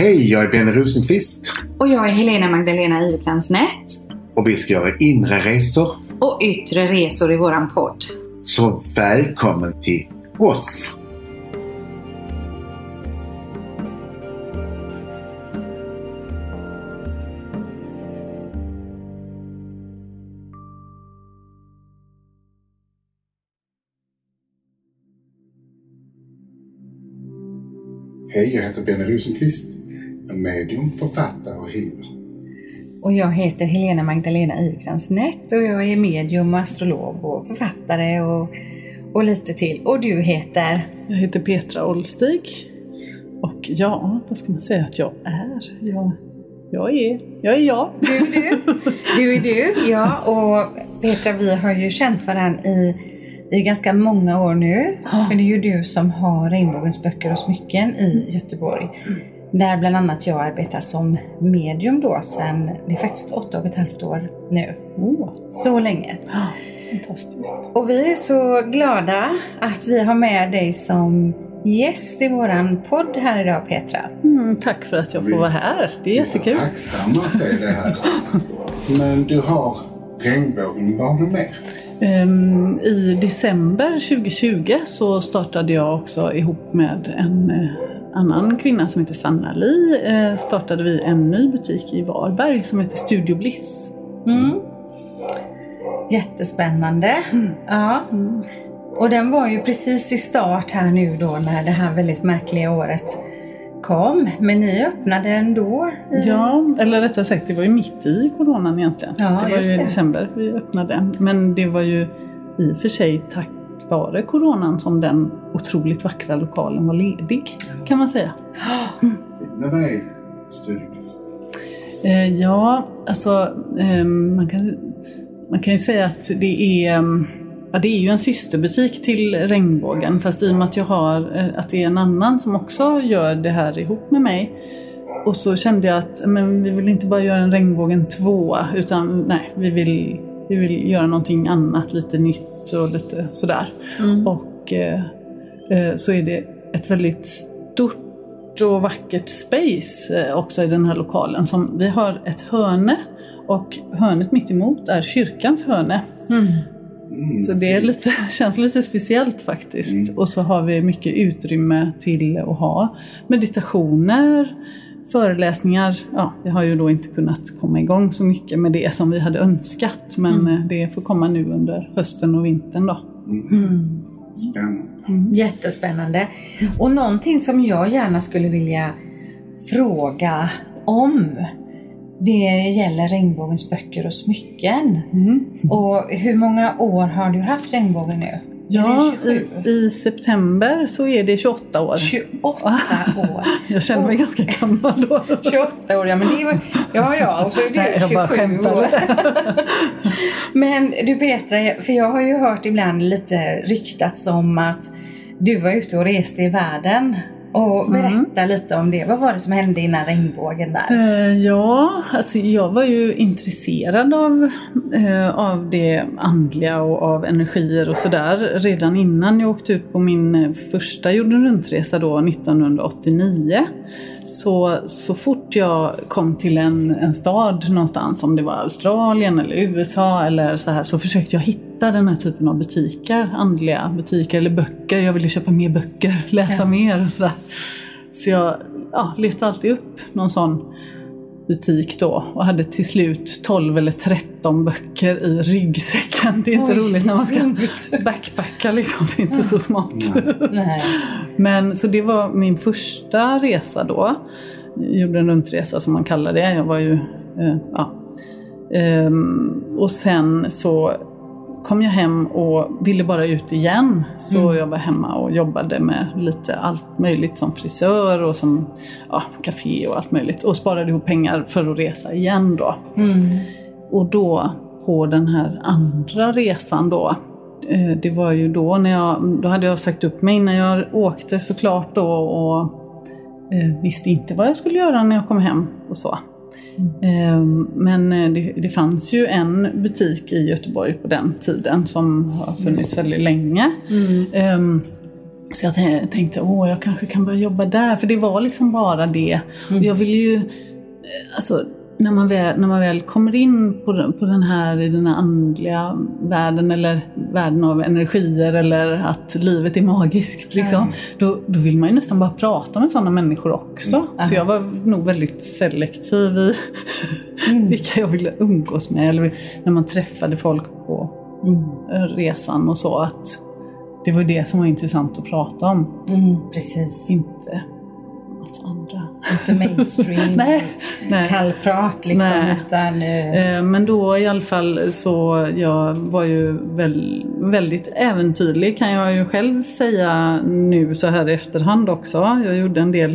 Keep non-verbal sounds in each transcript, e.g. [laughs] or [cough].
Hej, jag är Benny Rosenqvist Och jag är Helena Magdalena Iverkrans Nätt. och vi ska göra inre resor. Och yttre resor i våran podd. Så välkommen till oss! Hej, jag heter Benny Rosenqvist. Medium, författare och healer. Och jag heter Helena Magdalena Iverkrans Nätt och jag är medium, astrolog och författare och, och lite till. Och du heter? Jag heter Petra Olstig. Och ja, vad ska man säga att jag är? Jag, jag är jag. Är jag. Du är du. Du är du, ja. Och Petra, vi har ju känt varandra i, i ganska många år nu. För det är ju du som har Regnbågens böcker och smycken i Göteborg. Där bland annat jag arbetar som medium då sen, det är faktiskt åtta och ett halvt år nu. Åh, Så länge. fantastiskt. Och vi är så glada att vi har med dig som gäst i våran podd här idag Petra. Mm, tack för att jag får vara här. Det är Vi är så jättekul. tacksamma att se det här. [laughs] Men du har regnbågen, vad har du mer? Ehm, I december 2020 så startade jag också ihop med en eh, annan kvinna som heter Sanna-Li. Eh, startade vi en ny butik i Varberg som heter Studio Bliss. Mm. Jättespännande. Ja. Och den var ju precis i start här nu då när det här väldigt märkliga året kom. Men ni öppnade ändå. i- Ja, eller rättare sagt det var ju mitt i coronan egentligen. Ja, det var ju i december vi öppnade. Men det var ju i och för sig tack vare coronan som den otroligt vackra lokalen var ledig. Kan man säga. Studiebrist? Eh, ja, alltså eh, man, kan, man kan ju säga att det är eh, Ja, det är ju en systerbutik till Regnbågen fast i och med att jag har eh, att det är en annan som också gör det här ihop med mig. Och så kände jag att men vi vill inte bara göra en Regnbågen 2 utan nej, vi vill, vi vill göra någonting annat, lite nytt och lite sådär. Och eh, eh, så är det ett väldigt stort och vackert space eh, också i den här lokalen. Som, vi har ett hörne och hörnet mitt emot är kyrkans hörne. Mm. Så det är lite, [laughs] känns lite speciellt faktiskt. Och så har vi mycket utrymme till att ha meditationer, föreläsningar. Ja, vi har ju då inte kunnat komma igång så mycket med det som vi hade önskat. Men eh, det får komma nu under hösten och vintern då. Spännande. Jättespännande. Och någonting som jag gärna skulle vilja fråga om. Det gäller Regnbågens böcker och smycken. Och hur många år har du haft Regnbågen nu? Ja, det i, 27? i september så är det 28 år. 28 år. [laughs] Jag känner mig ganska gammal då. 28 år, ja men det var, ja ja, och så är Nej, du jag bara 27 år. [laughs] Men du Petra, för jag har ju hört ibland lite ryktats om att du var ute och reste i världen. Och berätta lite om det. Vad var det som hände innan regnbågen där? Eh, ja, alltså jag var ju intresserad av, eh, av det andliga och av energier och sådär redan innan jag åkte ut på min eh, första jorden runt-resa då 1989. Så, så fort jag kom till en, en stad någonstans, om det var Australien eller USA eller så här, så försökte jag hitta den här typen av butiker, andliga butiker eller böcker. Jag ville köpa mer böcker, [laughs] läsa mer och sådär. Så jag ja, letade alltid upp någon sån butik då och hade till slut 12 eller 13 böcker i ryggsäcken. Det är inte Oj, roligt när man ska backpacka liksom. Det är inte så smart. Nej. Men så det var min första resa då. Jag gjorde en runtresa som man kallar det. Jag var ju, eh, ja. Ehm, och sen så kom jag hem och ville bara ut igen. Så jag var hemma och jobbade med lite allt möjligt som frisör och som ja, café och allt möjligt. Och sparade ihop pengar för att resa igen då. Och då på den här andra resan då, eh, det var ju då när jag, då hade jag sagt upp mig när jag åkte såklart då och eh, visste inte vad jag skulle göra när jag kom hem och så. Eh, Men eh, det, det fanns ju en butik i Göteborg på den tiden som har funnits väldigt länge. Eh, Så jag tän- tänkte, åh, jag kanske kan börja jobba där. För det var liksom bara det. Och jag ville ju, eh, alltså, när man väl, när man väl kommer in på den, på den här, i den här andliga världen eller världen av energier eller att livet är magiskt, liksom, då, då vill man ju nästan bara prata med sådana människor också. Så jag var nog väldigt selektiv i [laughs] vilka jag ville umgås med. Eller när man träffade folk på eh, resan och så. att Det var det som var intressant att prata om. Mm, precis. Inte massa andra. Inte mainstream, [laughs] Nej, nej. kallprat liksom. Nej. Utan, eh, Eh, Men då i alla fall så jag var ju väl, väldigt äventyrlig kan jag ju själv säga nu så här i efterhand också. Jag gjorde en del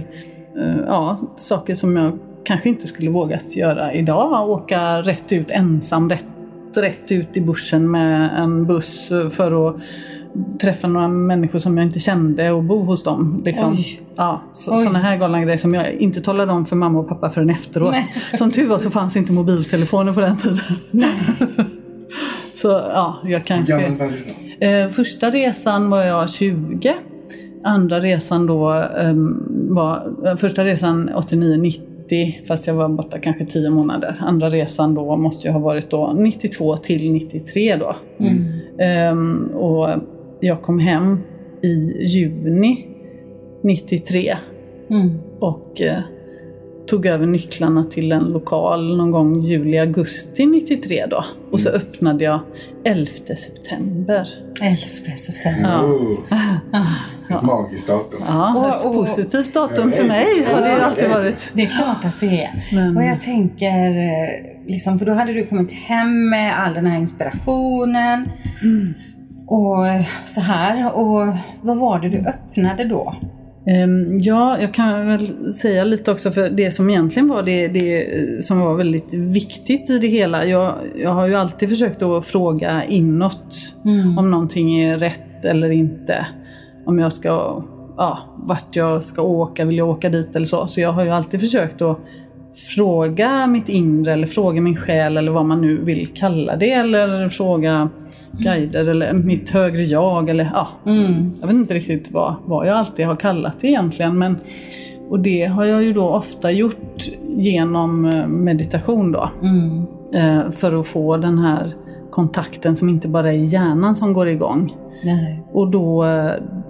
eh, ja, saker som jag kanske inte skulle vågat göra idag. Åka rätt ut ensam, rätt, rätt ut i bussen med en buss för att träffa några människor som jag inte kände och bo hos dem. Liksom. Oj. Ja, så, sådana här galna grejer som jag inte talade om för mamma och pappa förrän efteråt. Nej. [laughs] Som tur var så fanns inte mobiltelefoner på den tiden. [laughs] så ja, jag kanske... Eh, första resan var jag 20. Andra resan då ehm, var... eh, första resan 89-90 fast jag var borta kanske 10 månader. Andra resan då måste jag ha varit då 92 till 93 då. Ehm, och jag kom hem i juni 93 mm. och eh, tog över nycklarna till en lokal någon gång juli-augusti 93 då. Och så öppnade jag 11 september. 11 september. Oh, ett magiskt datum. Ja, Och- ett och- positivt datum för mig har det ju alltid varit. Det är klart att det är. Men- Och jag tänker, eh, liksom, för då hade du kommit hem med all den här inspirationen. Och eh, så här. Och vad var det du öppnade då? Ehm, Ja, jag kan väl säga lite också för det som egentligen var det, det som var väldigt viktigt i det hela. Jag, jag har ju alltid försökt att fråga inåt om någonting är rätt eller inte. Om jag ska, ja, vart jag ska åka, vill jag åka dit eller så. Så jag har ju alltid försökt att fråga mitt inre eller fråga min själ eller vad man nu vill kalla det. Eller fråga guider eller mitt högre jag eller ja, jag vet inte riktigt vad, vad jag alltid har kallat det egentligen. Men, och det har jag ju då ofta gjort genom eh, meditation då. Eh, För att få den här kontakten som inte bara är hjärnan som går igång. Nej. Och då,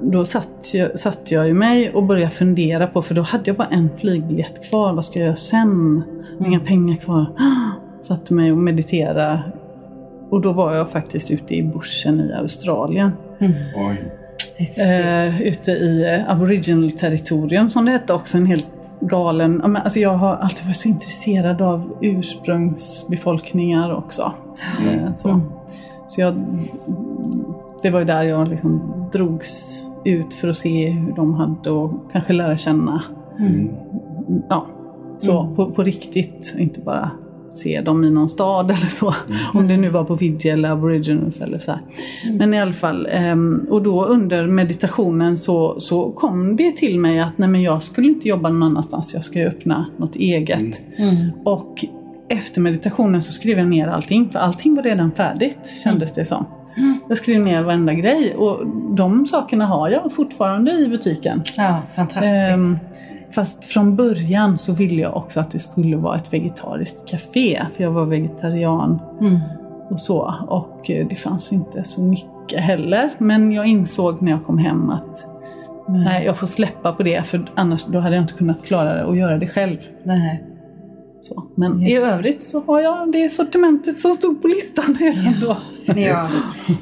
då satt, jag, satt jag ju mig och började fundera på, för då hade jag bara en flygbiljett kvar. Vad ska jag göra sen? Inga pengar kvar. [gasps] Satte mig och mediterade. Och då var jag faktiskt ute i bushen i Australien. Oj. Eh, ute i eh, aboriginal territorium som det hette också. En helt galen... ja, men Alltså jag har alltid varit så intresserad av ursprungsbefolkningar också. Eh, så. så jag, det var ju där jag liksom drogs ut för att se hur de hade och kanske lära känna. Ja, så på, på riktigt. Inte bara se dem i någon stad [laughs] eller så. Om det nu var på Fiji eller aboriginals eller så här. Men i alla fall, ehm, och då under meditationen så, så kom det till mig att nej men jag skulle inte jobba någon annanstans, jag ska öppna något eget. Och efter meditationen så skrev jag ner allting, för allting var redan färdigt kändes det som. Jag skrev ner varenda grej och de sakerna har jag fortfarande i butiken. Ja, fantastiskt. Ehm, fast från början så ville jag också att det skulle vara ett vegetariskt café, för jag var vegetarian och så. Och eh, det fanns inte så mycket heller. Men jag insåg när jag kom hem att nej, jag får släppa på det, för annars då hade jag inte kunnat klara det och göra det själv. Nej. Så. Men i övrigt så har jag det sortimentet som stod på listan [laughs] redan då. Ja,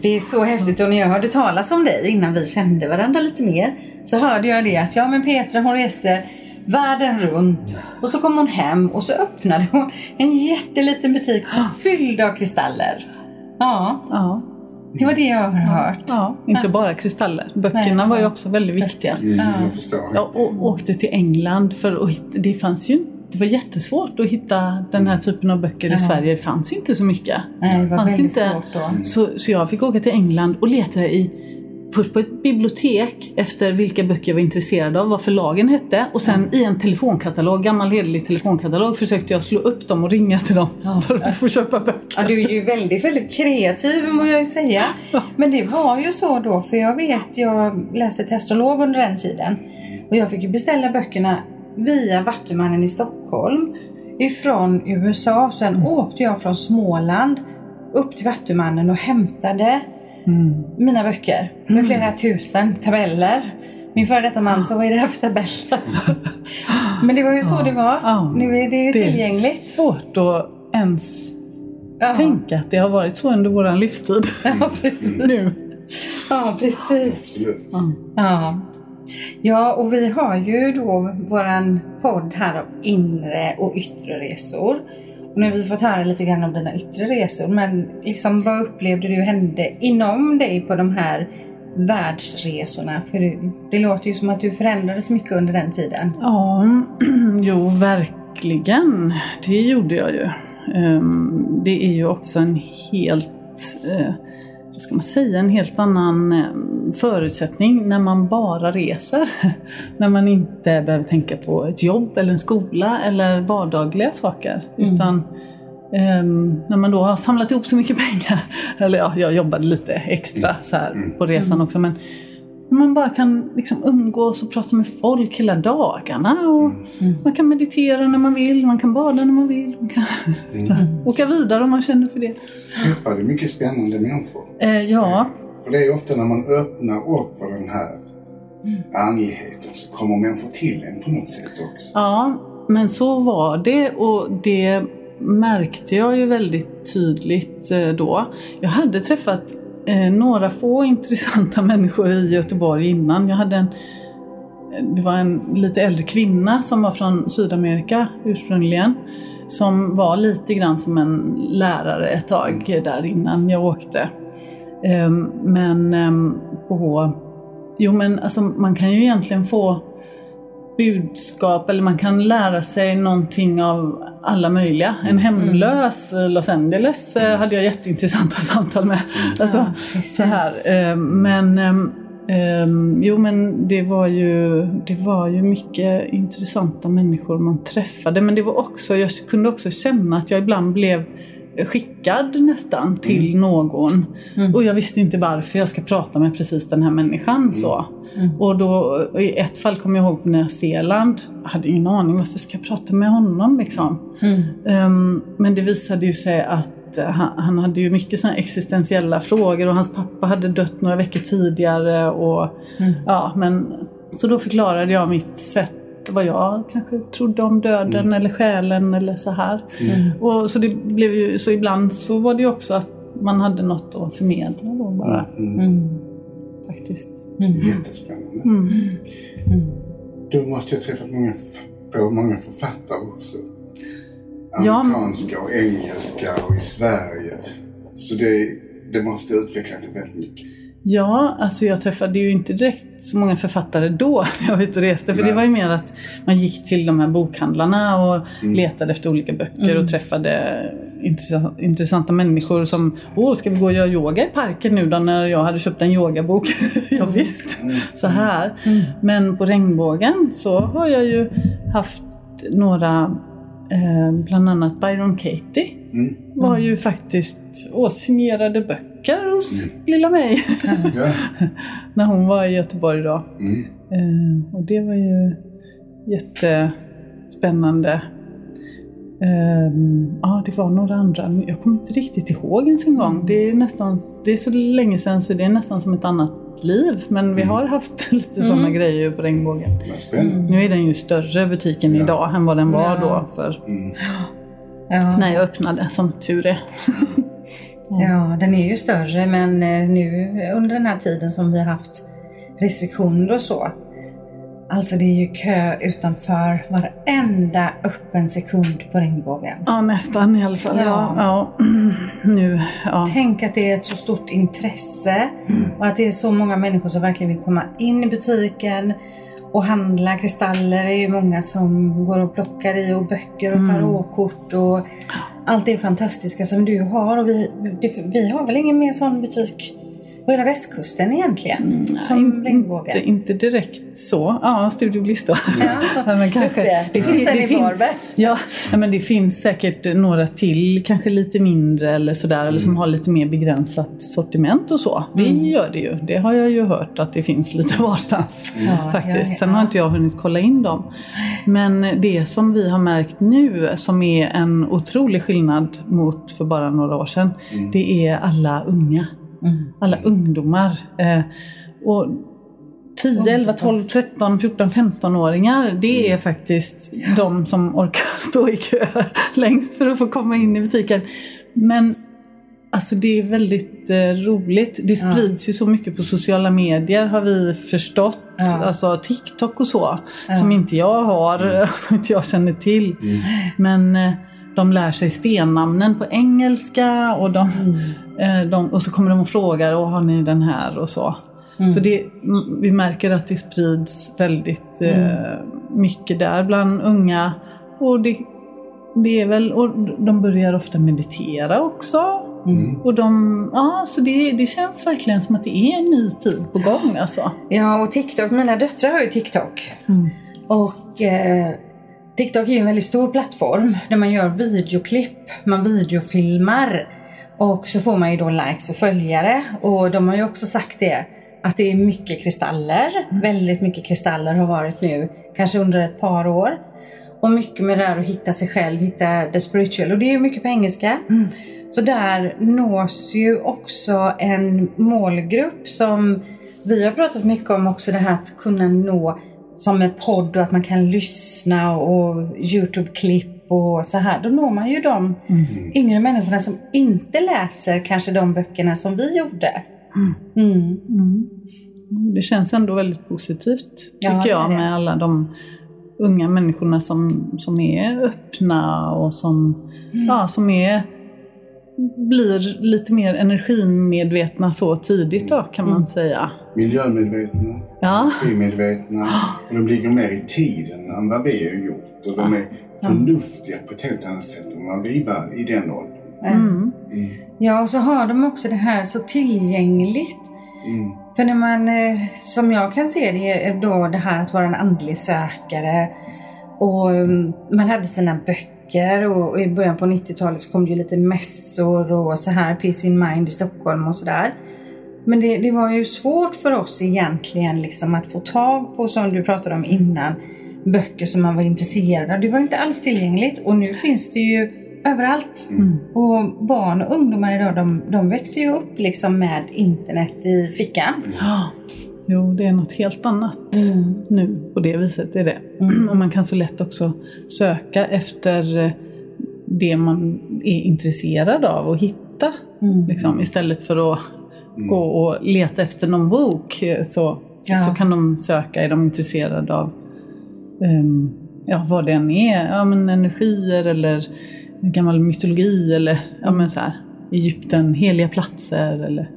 det är så häftigt och när jag hörde talas om dig innan vi kände varandra lite mer så hörde jag det att ja men Petra hon reste världen runt och så kom hon hem och så öppnade hon en jätteliten butik fylld av kristaller. Ja, Ja, det var det jag har hört. ja inte bara kristaller. Böckerna Nej. var ju också väldigt viktiga. Mm, jag. Jag åkte till England för att hitta, det fanns ju det var jättesvårt att hitta den här typen av böcker i Sverige. Det fanns inte så mycket. Nej, det var fanns väldigt inte. svårt då. Så, så jag fick åka till England och leta i först på ett bibliotek efter vilka böcker jag var intresserad av, vad förlagen hette och sen i en telefonkatalog, gammal hederlig telefonkatalog försökte jag slå upp dem och ringa till dem för att få köpa böcker. Ja, du är ju väldigt, väldigt kreativ må jag ju säga. Men det var ju så då, för jag vet, jag läste till astrolog under den tiden. Och jag fick ju beställa böckerna via Vattumannen i Stockholm ifrån USA. Sen åkte jag från Småland upp till Vattumannen och hämtade mina böcker med flera tusen tabeller. Min före detta man sa, vad är det här för tabeller? [laughs] Men det var ju så det var. Ja. Nu är det ju Det är tillgängligt. svårt att ens Ja. tänka att det har varit så under vår livstid. [laughs] Ja, precis. nu. Ja, precis. Ja. ja, och vi har ju då våran podd här om inre och yttre resor. Och nu har vi fått höra lite grann om dina yttre resor, men liksom vad upplevde du hände inom dig på de här världsresorna? För det, det låter ju som att du förändrades mycket under den tiden. Ja, [clears throat] jo verkligen. Det gjorde jag ju. Ehm, det är ju också en helt, eh, ska man säga, en helt annan eh, förutsättning när man bara reser. [laughs] När man inte behöver tänka på ett jobb eller en skola eller vardagliga saker. Utan ehm, när man då har samlat ihop så mycket [laughs] pengar, eller ja, jag jobbade lite extra så här på resan också, men man bara kan liksom umgås och prata med folk hela dagarna. Och Man kan meditera när man vill, man kan bada när man vill. Man kan här, åka vidare om man känner för det. Träffar du mycket spännande människor? Eh, ja, För det är ofta när man öppnar upp för den här andligheten så kommer människor till en på något sätt också. ja, men så var det och det märkte jag ju väldigt tydligt eh, då. Jag hade träffat eh, några få intressanta [laughs] människor i Göteborg innan. Jag hade en det var en lite äldre kvinna som var från Sydamerika ursprungligen. Som var lite grann som en lärare ett tag där innan jag åkte. Ehm, men ehm, på... Jo men alltså man kan ju egentligen få budskap eller man kan lära sig någonting av alla möjliga. En hemlös eh, Los Angeles eh, hade jag jätteintressanta [laughs] samtal med. Alltså, precis. så här. eh, Men ehm, ehm, jo men det var, ju, det var ju mycket intressanta människor man träffade. Men det var också, jag kunde också känna att jag ibland blev skickad nästan till någon. Och jag visste inte varför jag ska prata med precis den här människan. Så. Och då, i ett fall kommer jag ihåg på Nya Zeeland. Jag hade ingen aning varför ska jag prata med honom liksom. Ehm, men det visade ju sig att eh, han, han hade ju mycket såna existentiella frågor och hans pappa hade dött några veckor tidigare. Och, ja, men, så då förklarade jag mitt sätt vad jag kanske trodde om döden eller själen eller så här. Och så, det blev ju, så ibland så var det ju också att man hade något att förmedla då bara. Faktiskt. Jättespännande. Du måste ju ha träffat många, på många författare också. Ja. Amerikanska och engelska och i Sverige. Så det, det måste utveckla dig väldigt mycket. Ja, alltså jag träffade ju inte direkt så många författare då [laughs] när jag var ute och reste. För det var ju mer att man gick till de här bokhandlarna och letade efter olika böcker och träffade intressanta, intressanta människor som Åh, ska vi gå och göra yoga i parken nu då när jag hade köpt en yogabok? [laughs] ja, visst, så här. Men på regnbågen så har jag ju haft några Eh, bland annat Byron Katie var ju faktiskt och signerade böcker hos lilla mig [laughs] Ja. [laughs] när hon var i Göteborg då. Mm. Eh, och det var ju jättespännande. Ehm, Ja, det var några andra. Jag kommer inte riktigt ihåg ens en gång. Det är, nästan, det är så länge sedan så det är nästan som ett annat liv. Men vi har haft [laughs] lite sådana grejer på regnbågen. Nu är den ju större butiken idag än vad den var då för Ja. när jag öppnade, som tur är. [laughs] Ja, den är ju större men eh, nu under den här tiden som vi har haft restriktioner och så. Alltså det är ju kö utanför varenda öppen sekund på regnbågen. Ja, nästan i alla fall. Ja. Ja. [clears throat] Nu, ja. Tänk att det är ett så stort intresse och att det är så många människor som verkligen vill komma in i butiken och handla kristaller. Det är ju många som går och plockar i och böcker och tarotkort och allt det fantastiska som du har. Och vi, vi har väl ingen mer sån butik på hela västkusten egentligen. som In- regnbågar. Inte, inte direkt så. Ja, Studio Bliss då. Ja, [laughs] men det. Det finns ja, men det finns säkert några till, kanske lite mindre eller sådär, eller Mm. som har lite mer begränsat sortiment och så. Det gör det ju. Det har jag ju hört att det finns lite [laughs] varstans Ja, faktiskt. ja. Sen har inte jag hunnit kolla in dem. Men det som vi har märkt nu, som är en otrolig skillnad mot för bara några år sedan, det är alla unga. Alla ungdomar. Eh, och 10, 11, 12, 13, 14, 15-åringar. Det är faktiskt de som orkar [laughs] stå i kö [laughs] längst för att få komma in i butiken. Men alltså det är väldigt eh, roligt. Det sprids ju så mycket på sociala medier har vi förstått. Ja. Alltså TikTok och så. Som inte jag har, [laughs] som inte jag känner till. Men eh, de lär sig stennamnen på engelska och, de, eh, de, och så kommer de och frågar, och har ni den här och så. Så det, vi märker att det sprids väldigt eh, mycket där bland unga. Och det, det är väl, och de börjar ofta meditera också. Och de, ja, så det, det känns verkligen som att det är en ny tid på gång alltså. Ja, och TikTok. Mina döttrar har ju TikTok. Och eh, TikTok är ju en väldigt stor plattform där man gör videoklipp, man videofilmar och så får man ju då likes och följare. Och de har ju också sagt det, att det är mycket kristaller. Väldigt mycket kristaller har varit nu, kanske under ett par år. Och mycket med det här att hitta sig själv, hitta the spiritual. Och det är ju mycket på engelska. Så där nås ju också en målgrupp som vi har pratat mycket om också det här att kunna nå som en podd och att man kan lyssna och Youtube-klipp och så här. Då når man ju de yngre människorna som inte läser kanske de böckerna som vi gjorde. Mm. Det känns ändå väldigt positivt Ja, tycker är jag med alla de unga människorna som, som är öppna och som, Mm. ja, som är, blir lite mer energimedvetna så tidigt då kan Mm. man säga. Miljömedvetna, Ja, energimedvetna och de ligger mer i tiden än vad vi har gjort. Och de är förnuftiga på ett helt annat sätt än vad vi var i den åldern. mm. Ja, och så har de också det här så tillgängligt. Mm. För när man, eh, som jag kan se det, är då det här att vara en andlig sökare. Och mm, man hade sina böcker och i början på 90-talet så kom det ju lite mässor och så här, Peace in Mind i Stockholm och sådär. Men det, det var ju svårt för oss egentligen liksom att få tag på, som du pratade om innan, böcker som man var intresserad av. Det var inte alls tillgängligt och nu finns det ju överallt. Och barn och ungdomar idag de, de växer ju upp liksom med internet i fickan. Ja. Jo, det är något helt annat nu på det viset är det. Och man kan så lätt också söka efter det man är intresserad av och hitta. Liksom, istället för att gå och leta efter någon bok så, Ja. så kan de söka, är de intresserade av ehm, ja, vad det än är. Ja, men energier eller gammal mytologi eller ja, men så här, Egypten, heliga platser eller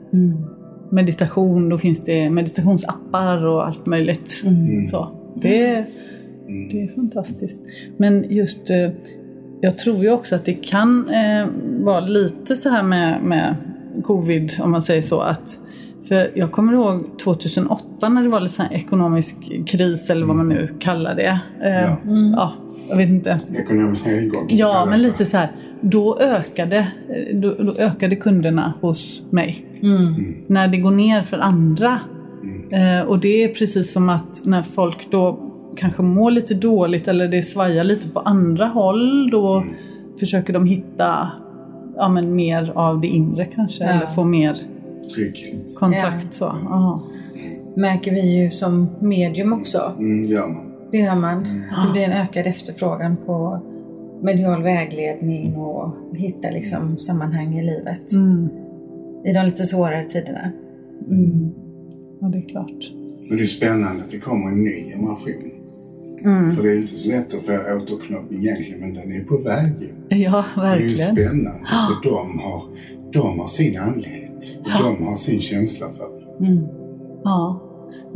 meditation. Då finns det meditationsappar och allt möjligt. Så, det, det är fantastiskt. Men just, eh, jag tror ju också att det kan eh, vara lite så här med, med covid, om man säger så. att för jag kommer ihåg 2008 när det var lite sån ekonomisk kris eller vad man nu kallar det. Eh, Ja. ja, jag vet inte. Ekonomisk nedgång. Ja, men lite så här. Då ökade, då, då ökade kunderna hos mig. När det går ner för andra. Eh, och det är precis som att när folk då kanske mår lite dåligt eller det svajar lite på andra håll. Då försöker de hitta ja, men mer av det inre kanske. Ja. Eller få mer Trygghet. kontakt. Så. Ja. Märker vi ju som medium också. Mm, gör man. Det gör man. Det blir en ökad efterfrågan på medial vägledning och hitta liksom sammanhang i livet. Mm. I de lite svårare tiderna. Mm. ja, det är klart. Men det är spännande att det kommer en ny generation. För det är inte så lätt att få återknoppning egentligen, men den är på väg. Ja, Det är ju verkligen. spännande, för de har, de har sin andlighet. Och de har sin känsla för det. Ja. Ja,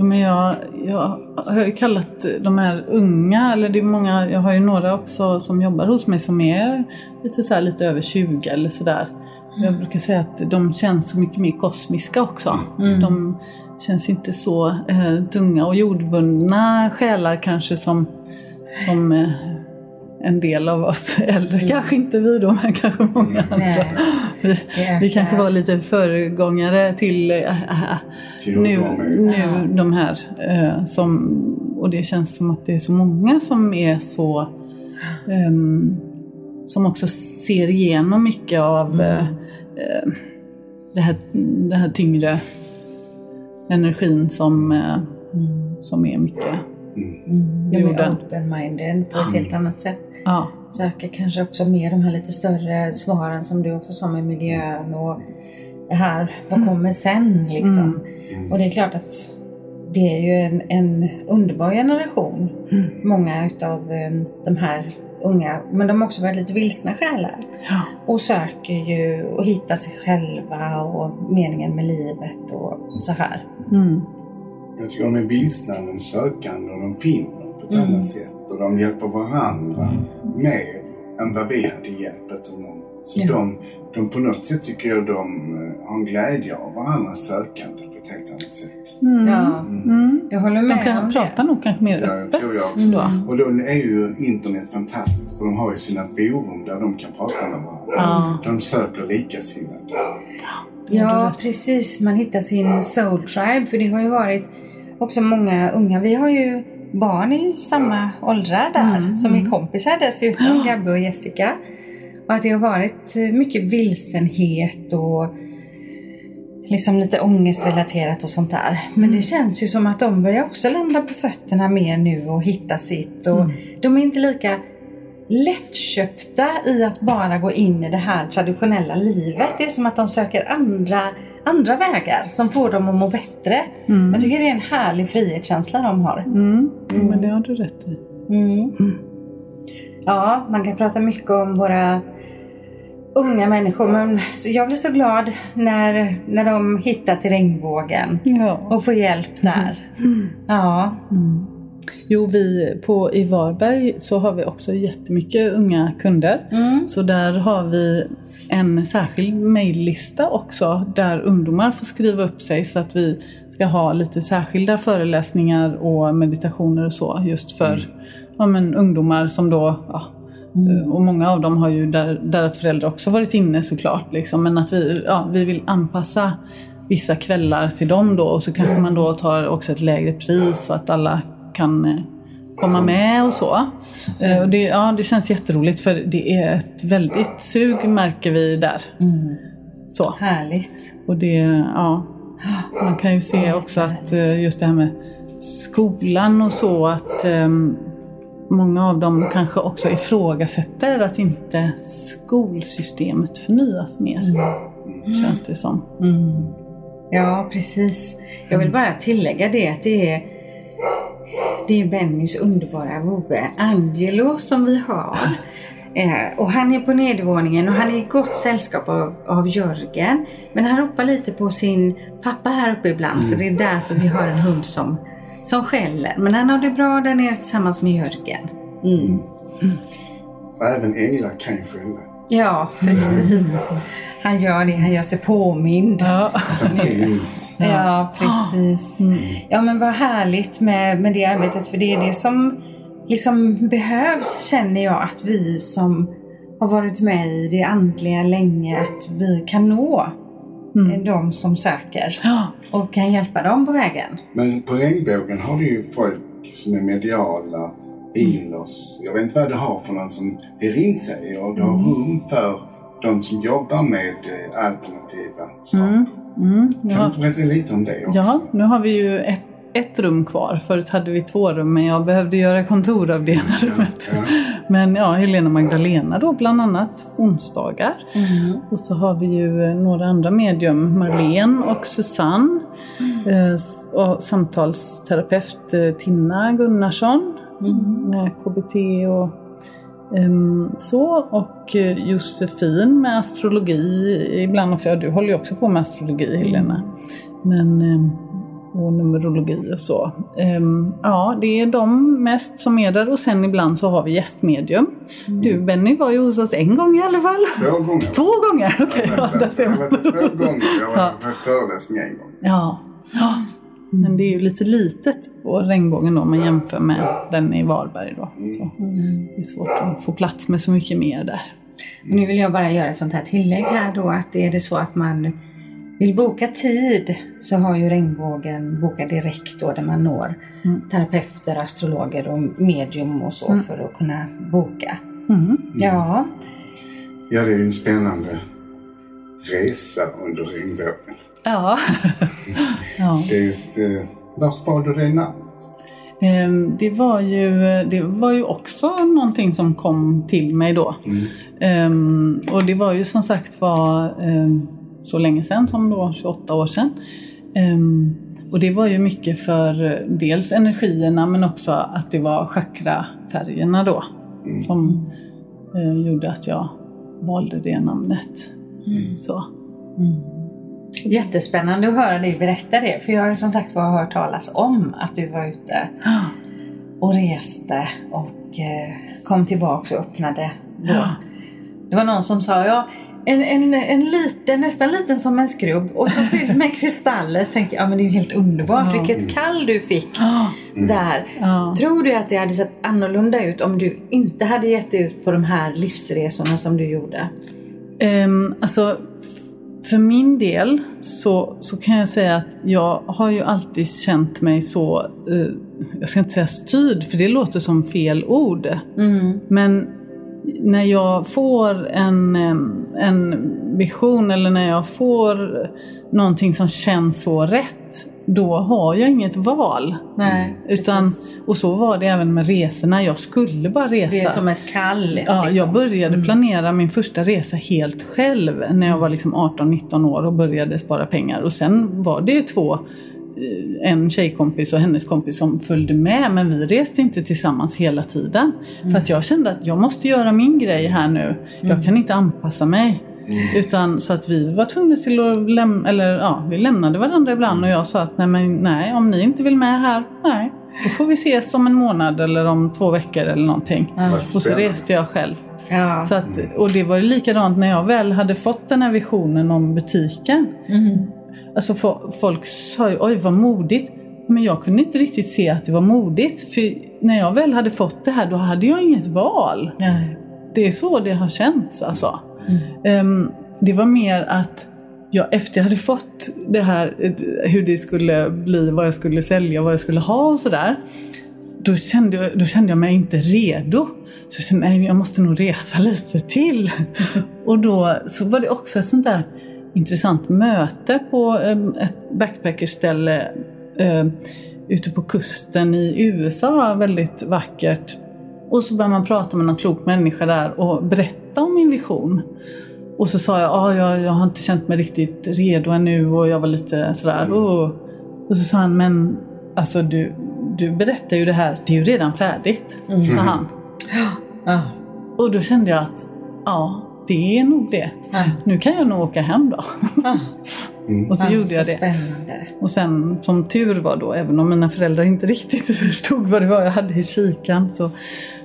Men jag, jag har ju kallat de här unga, eller det är många, jag har ju några också som jobbar hos mig som är lite så här, lite över 20 eller sådär. Jag brukar säga att de känns så mycket mer kosmiska också. De känns inte så eh, tunga och jordbundna själar kanske som, som eh, en del av oss äldre. Kanske inte vi då, men kanske många andra. Nej. Vi, Det vi kanske var lite föregångare till äh, äh, Till nu, nu de här. Eh, som, och det känns som att det är så många som är så ehm, som också ser igenom mycket av eh, det, här, det här tyngre energin som, eh, som är mycket. De är open-minded på ett helt annat sätt. Ja, Söker kanske också mer de här lite större svaren som du också sa med miljön och det här, vad kommer sen liksom? Och det är klart att det är ju en, en underbar generation. Många utav eh, de här unga, men de har också varit lite vilsna själar. ja. Och söker ju och hittar sig själva och meningen med livet och så här. Mm. Jag tycker de är vilsna men sökande och de finner ett annat sätt. Och de hjälper varandra mer än vad vi hade hjälpt som någon. Så Ja. de, de på något sätt tycker jag de eh, har en glädje av varandras sökande på ett helt annat sätt. Mm. Ja, Mm. jag håller De med kan om prata det. nog kanske mer Ja, öppet tror jag också. då. Och då är ju internet fantastiskt för de har ju sina forum där de kan prata med varandra. Ja. De söker likasinnade. Ja, precis. Man hittar sin soul tribe. För det har ju varit också många unga. Vi har ju barn i samma åldrar där som är kompisar dessutom, Gabbe och Jessica. Och att det har varit mycket vilsenhet och liksom lite ångestrelaterat och sånt där. Men det känns ju som att de börjar också landa på fötterna mer nu och hitta sitt. Och De är inte lika lättköpta i att bara gå in i det här traditionella livet. Det är som att de söker andra, andra vägar som får dem att må bättre. Jag tycker det är en härlig frihetskänsla de har. Mm. Mm. Men det har du rätt i. Mm. Ja, man kan prata mycket om våra unga människor men jag blir så glad när, när de hittar till regnbågen Ja. och får hjälp där. Ja. Jo, vi på, i Varberg så har vi också jättemycket unga kunder. Mm. Så där har vi en särskild mejllista också där ungdomar får skriva upp sig så att vi ska ha lite särskilda föreläsningar och meditationer och så just för ja, men, ungdomar som då ja, och många av dem har ju där, deras föräldrar också varit inne såklart. Liksom, men att vi, ja, vi vill anpassa vissa kvällar till dem då och så kanske man då tar också ett lägre pris så att alla kan eh, komma med och så. Eh, och det, ja, det känns jätteroligt för det är ett väldigt sug märker vi där. Så. Härligt. Och det, ja. Man kan ju se också att eh, just det här med skolan och så att ehm, många av dem kanske också ifrågasätter att inte skolsystemet förnyas mer. Känns det som. Ja, precis. Jag vill bara tillägga det att det är det är Bennys underbara vovve Angelo som vi har. Eh, och han är på nedervåningen och han är i gott sällskap av, av Jörgen. Men han ropar lite på sin pappa här uppe ibland så det är därför vi har en hund som, som skäller. Men han har det bra där nere tillsammans med Jörgen. Mm. Och även änglar kan ju skälla. Ja, precis. Han gör det, han gör sig påmind. Ja. Det finns. Ja, precis. Ja, men vad härligt med, med det arbetet. För det är det som liksom behövs, känner jag, att vi som har varit med i det andliga länge, att vi kan nå de som söker och kan hjälpa dem på vägen. Men på regnbågen har du ju folk som är mediala, healers. Jag vet inte vad du har för någon som hyr in sig och du har rum för de som jobbar med eh, alternativa saker. Mm, Kan ja. du inte berätta lite om det också? ja, nu har vi ju ett, ett rum kvar. Förut hade vi två rum men jag behövde göra kontor av det ena rummet. Ja. [laughs] Men ja, Helena Magdalena då bland annat onsdagar. Och så har vi ju eh, några andra medium, Marlene och Susanne. Eh, s- Och samtalsterapeut eh, Tina Gunnarsson med KBT och så. Och eh, Josefin med astrologi ibland också. Ja, du håller ju också på med astrologi Helena. Men ehm, och numerologi och så. Ehm, ja, det är de mest som är där och sen ibland så har vi gästmedium. Du Benny var ju hos oss en gång i alla fall. Två gånger. [laughs] Två gånger, okej. Jag ja, jag har varit två gånger. Jag Ja. har varit föreläsning en gång. Ja. ja. Men det är ju lite litet på regnbågen då om man jämför med den i Varberg då. Så det är svårt att få plats med så mycket mer där. Och nu vill jag bara göra ett sånt här tillägg här då att är det så att man vill boka tid så har ju regnbågen boka direkt då där man når terapeuter, astrologer och medium och så för att kunna boka. Mm. Ja, Ja, det är ju en spännande resa under regnbågen. Ja. [laughs] ja. Det är just... Eh, varför valde du det namnet? Ehm, Det var, ju, det var ju också någonting som kom till mig då. Ehm, och det var ju som sagt var ehm, så länge sedan som då 28 år sedan. Och det var ju mycket för dels energierna men också att det var chakrafärgerna då. Som eh, gjorde att jag valde det namnet. Så. Jättespännande att höra dig berätta det. För jag har ju som sagt var hört talas om att du var ute [gasps] och reste och eh, kom tillbaks och öppnade. Då. Det var någon som sa ja, en, en, en liten, nästan liten som en skrubb och så fylld med [laughs] kristaller. Så tänkte jag, ja men det är ju helt underbart. Vilket kall du fick [gasps] där. Ja. Tror du att det hade sett annorlunda ut om du inte hade gett dig ut på de här livsresorna som du gjorde? Um, alltså, för min del så, så kan jag säga att jag har ju alltid känt mig så, eh, jag ska inte säga styrd för det låter som fel ord. Men när jag får en, em, en vision eller när jag får någonting som känns så rätt, då har jag inget val. Nej, Utan, precis. och så var det även med resorna. Jag skulle bara resa. Det är som ett kall. Ja, liksom. jag började planera min första resa helt själv när jag var liksom 18-19 år och började spara pengar. Och sen var det ju två, eh, en tjejkompis och hennes kompis som följde med men vi reste inte tillsammans hela tiden. För att jag kände att jag måste göra min grej här nu. Jag kan inte anpassa mig. Utan så att vi var tvungna till att lämna, eller ja, vi lämnade varandra ibland och jag sa att nej, men, nej, om ni inte vill med här, nej. Då får vi ses om en månad eller om två veckor eller någonting. Vad Och så reste jag själv. Ja. Så att, och det var ju likadant när jag väl hade fått den här visionen om butiken. Alltså fo- folk sa ju oj vad modigt. Men jag kunde inte riktigt se att det var modigt. För när jag väl hade fått det här då hade jag inget val. Nej. Det är så det har känts alltså. Ehm, det var mer att jag efter jag hade fått det här, hur det skulle bli, vad jag skulle sälja, vad jag skulle ha och sådär. Då kände, jag, då kände jag mig inte redo. Så jag kände nej, jag måste nog resa lite till. [laughs] och då så var det också ett sånt där intressant möte på eh, ett backpackerställe eh, ute på kusten i USA. Väldigt vackert. Och så började man prata med någon klok människa där och berätta om min vision. Och så sa jag, ah, jag, jag har inte känt mig riktigt redo ännu och jag var lite sådär. Och, och så sa han, men alltså du, du berättar ju det här, det är ju redan färdigt. Sa han. Ja. Och då kände jag att, ja, det är nog det. Ja. Nu kan jag nog åka hem då. [laughs] och så Ja, gjorde jag så det. Spännande. Och sen som tur var då, även om mina föräldrar inte [laughs] riktigt förstod vad det var jag hade i kikan, så,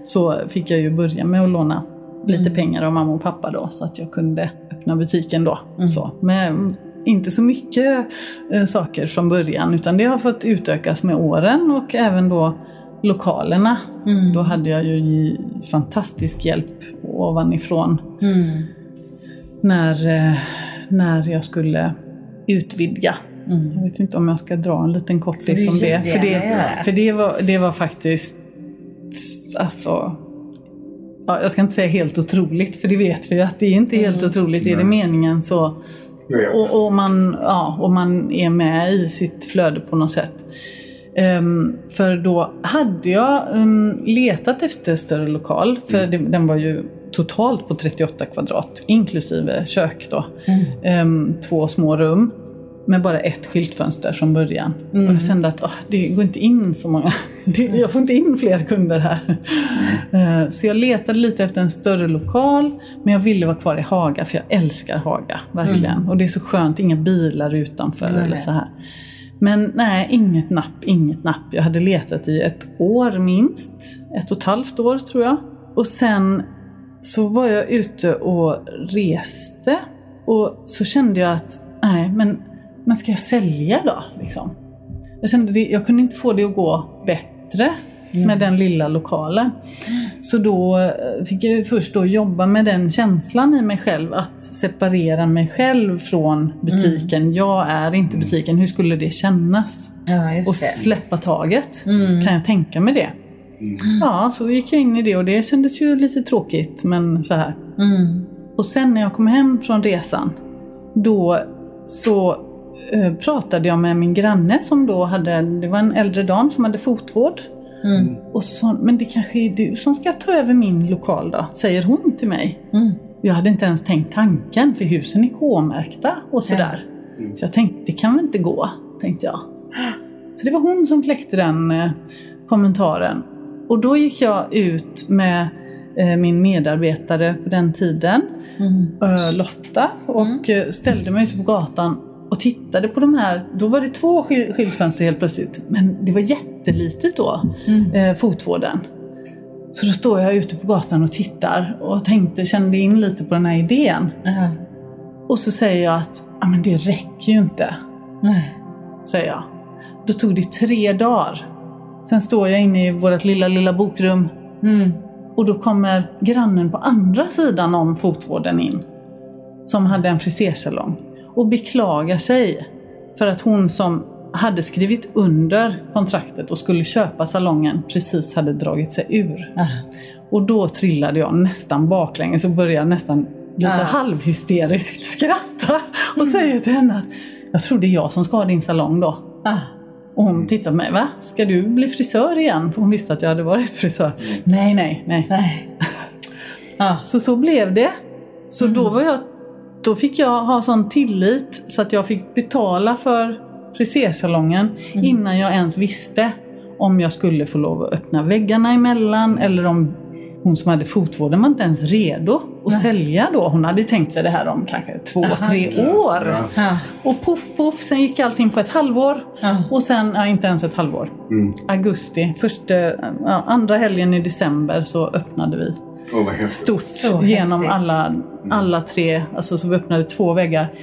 så fick jag ju börja med att låna lite pengar av mamma och pappa då så att jag kunde öppna butiken då. Så, med inte så mycket eh, saker från början utan det har fått utökas med åren och även då lokalerna. Då hade jag ju fantastisk hjälp ovanifrån Mm. när, eh, när jag skulle utvidga. Jag vet inte om jag ska dra en liten kortis om det. För, det, för det, var, det var faktiskt, alltså, ja, jag ska inte säga helt otroligt, för det vet vi att det är inte helt otroligt. Är det meningen så, och, och, man, ja, och man är med i sitt flöde på något sätt. Ehm, för då hade jag ehm, letat efter större lokal, för det, den var ju totalt på 38 kvadrat, inklusive kök då. Ehm, två små rum med bara ett skyltfönster från början. Och jag kände att åh, det går inte in så många, [laughs] jag får inte in fler kunder här. Eh, Så jag letade lite efter en större lokal, men jag ville vara kvar i Haga, för jag älskar Haga, verkligen. Och det är så skönt, inga bilar utanför eller så här. Men nej, inget napp, inget napp. Jag hade letat i ett år minst. Ett och ett halvt år tror jag. Och sen så var jag ute och reste och så kände jag att, nej men, men ska jag sälja då? Liksom. Jag kände det, jag kunde inte få det att gå bättre med den lilla lokalen. Så då eh, fick jag först då jobba med den känslan i mig själv att separera mig själv från butiken. Jag är inte butiken, hur skulle det kännas? Ja, Och släppa taget. Mm. Kan jag tänka mig det? Ja, så gick jag in i det och det kändes ju lite tråkigt men så här. Mm. Och sen när jag kom hem från resan, då så eh, pratade jag med min granne som då hade, det var en äldre dam som hade fotvård. Mm. Och så sa hon, men det kanske är du som ska ta över min lokal då, säger hon till mig. Mm. Jag hade inte ens tänkt tanken för husen är K-märkta och sådär. Så jag tänkte, det kan väl inte gå, tänkte jag. Så det var hon som kläckte den eh, kommentaren. Och då gick jag ut med eh, min medarbetare på den tiden, Mm. eh, Lotta, och eh, ställde mig ute på gatan och tittade på de här. Då var det två sky- skyltfönster helt plötsligt, men det var jättelitet då, eh, fotvården. Så då står jag ute på gatan och tittar och tänkte, kände in lite på den här idén. Ja. Och så säger jag att ah, men det räcker ju inte, Nej. säger jag. Då tog det tre dagar. Sen står jag inne i vårt lilla, lilla bokrum Mm. och då kommer grannen på andra sidan om fotvården in. Som hade en frisersalong. Och beklagar sig för att hon som hade skrivit under kontraktet och skulle köpa salongen precis hade dragit sig ur. Ah. Och då trillade jag nästan baklänges och började nästan lite Ah. halvhysteriskt [laughs] skratta. Och säger till henne att jag tror det är jag som ska ha din salong då. Ah. Och hon tittar på mig. Va? Ska du bli frisör igen? För hon visste att jag hade varit [laughs] frisör. Nej, nej, nej. Nej. [laughs] Ah. Så så blev det. Så då var jag då fick jag ha sån tillit så att jag fick betala för frisersalongen innan jag ens visste om jag skulle få lov att öppna väggarna emellan eller om hon som hade fotvården var inte ens redo att sälja då. Hon hade tänkt sig det här om kanske två, tre år. Ja. Och poff, poff, sen gick allting på ett halvår. Ja. Och sen, ja, inte ens ett halvår. Augusti, första, ja, andra helgen i december så öppnade vi Häftigt. stort Så genom häftigt. alla, alla tre, alltså så vi öppnade två väggar.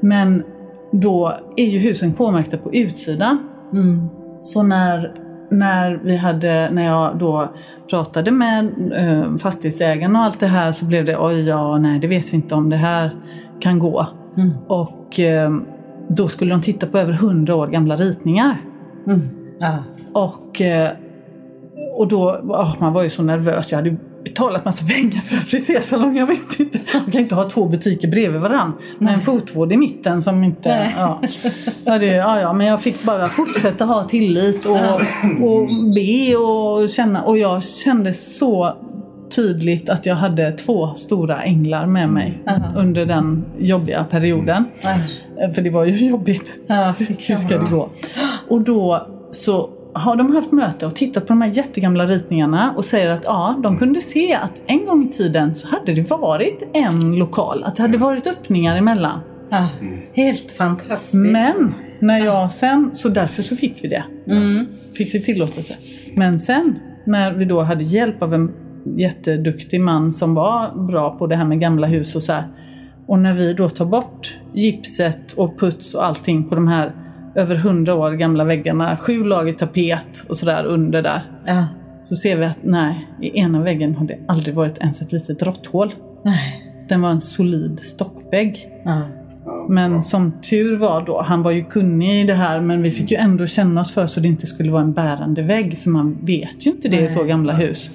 Men då är ju husen K-märkta på utsidan. Mm. Så när, när, vi hade, när jag då pratade med eh, fastighetsägarna och allt det här så blev det oj, ja, nej, det vet vi inte om det här kan gå. Mm. Och eh, då skulle de titta på över hundra år gamla ritningar. Mm. Ja. Och, eh, och då, åh, man var ju så nervös. Jag hade betalat massa pengar för en frisersalong. Jag visste inte. Man kan inte ha två butiker bredvid varandra. Med en fotvård i mitten som inte... Ja. Ja, det, ja, ja, men jag fick bara fortsätta ha tillit och, och be och känna. Och jag kände så tydligt att jag hade två stora änglar med mig under den jobbiga perioden. Ja. För det var ju jobbigt. Ja, Hur ska det gå? Och då så har de haft möte och tittat på de här jättegamla ritningarna och säger att ja, de kunde se att en gång i tiden så hade det varit en lokal. Att det hade varit öppningar emellan. Ja. Helt fantastiskt. Men när jag sen, så därför så fick vi det. Mm. Fick vi tillåtelse. Men sen när vi då hade hjälp av en jätteduktig man som var bra på det här med gamla hus och så här. Och när vi då tar bort gipset och puts och allting på de här över hundra år gamla väggarna, sju lager tapet och sådär under där. Ja. Så ser vi att nej, i ena väggen har det aldrig varit ens ett litet råtthål. Nej. Den var en solid stockvägg. Ja. Men som tur var då, han var ju kunnig i det här men vi fick ju ändå känna oss för så det inte skulle vara en bärande vägg för man vet ju inte det i så gamla hus.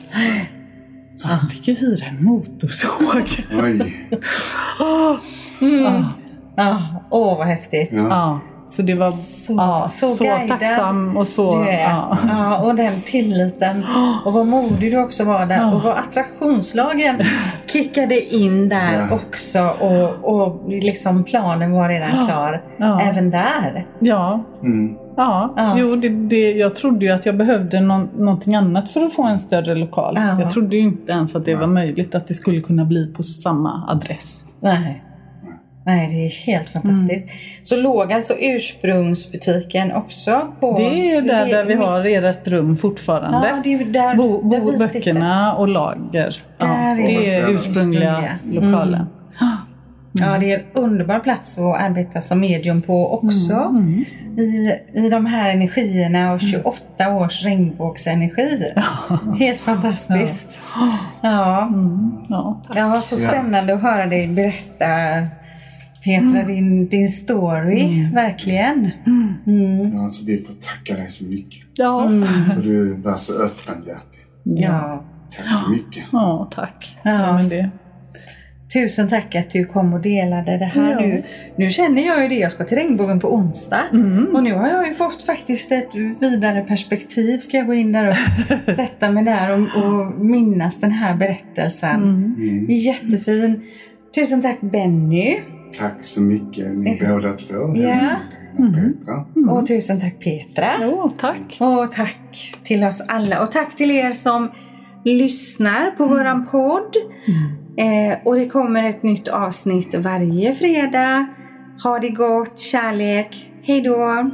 Så han fick ju hyra en motorsåg. Oj. [laughs] Ja. Åh, vad häftigt. Ja. Ja, så det var Så, ja, så, så, tacksam och så... du är. Ja. Ja. och den tilliten. Och vad modig du också var där. Och vad attraktionslagen kickade in där Ja. också. Och, och liksom planen var redan klar. Ja. Även där. ja. Mm. Ja, Ja. Jo, det, det, jag trodde ju att jag behövde någon, någonting annat för att få en större lokal. Ja. Jag trodde ju inte ens att det var möjligt att det skulle kunna bli på samma adress. Nej. Nej, det är helt fantastiskt. Så låg alltså ursprungsbutiken också på... Det är där, där vi mitt- har ert rum fortfarande. Ja, det är där, Bo, där bo, vi böckerna och lager. Ja, Där är det är det ursprungliga ursprungliga. lokalen. Ja, det är en underbar plats att arbeta som medium på också. I, I de här energierna och 28 års regnbågsenergi. [laughs] Helt fantastiskt. Ja. Ja. ja, så spännande att höra dig berätta Petra, din, din story. Verkligen. Ja, Alltså, vi får tacka dig så mycket. Ja. För du var så öppenhjärtig. Ja. Tack så mycket. ja, tack. Ja. Ja, men det. Tusen tack att du kom och delade det här Ja. nu. Nu känner jag ju det, jag ska till regnbågen på onsdag. Och nu har jag ju fått faktiskt ett vidare perspektiv. Ska jag gå in där och [laughs] sätta mig där och, och minnas den här berättelsen. Jättefin. Tusen tack Benny. Tack så mycket ni båda två. Ja. Helena och Petra. Och tusen tack Petra. Jo, tack. Och tack till oss alla. Och tack till er som lyssnar på våran podd. Eh, och det kommer ett nytt avsnitt varje fredag. Ha det gott, kärlek. Hej då!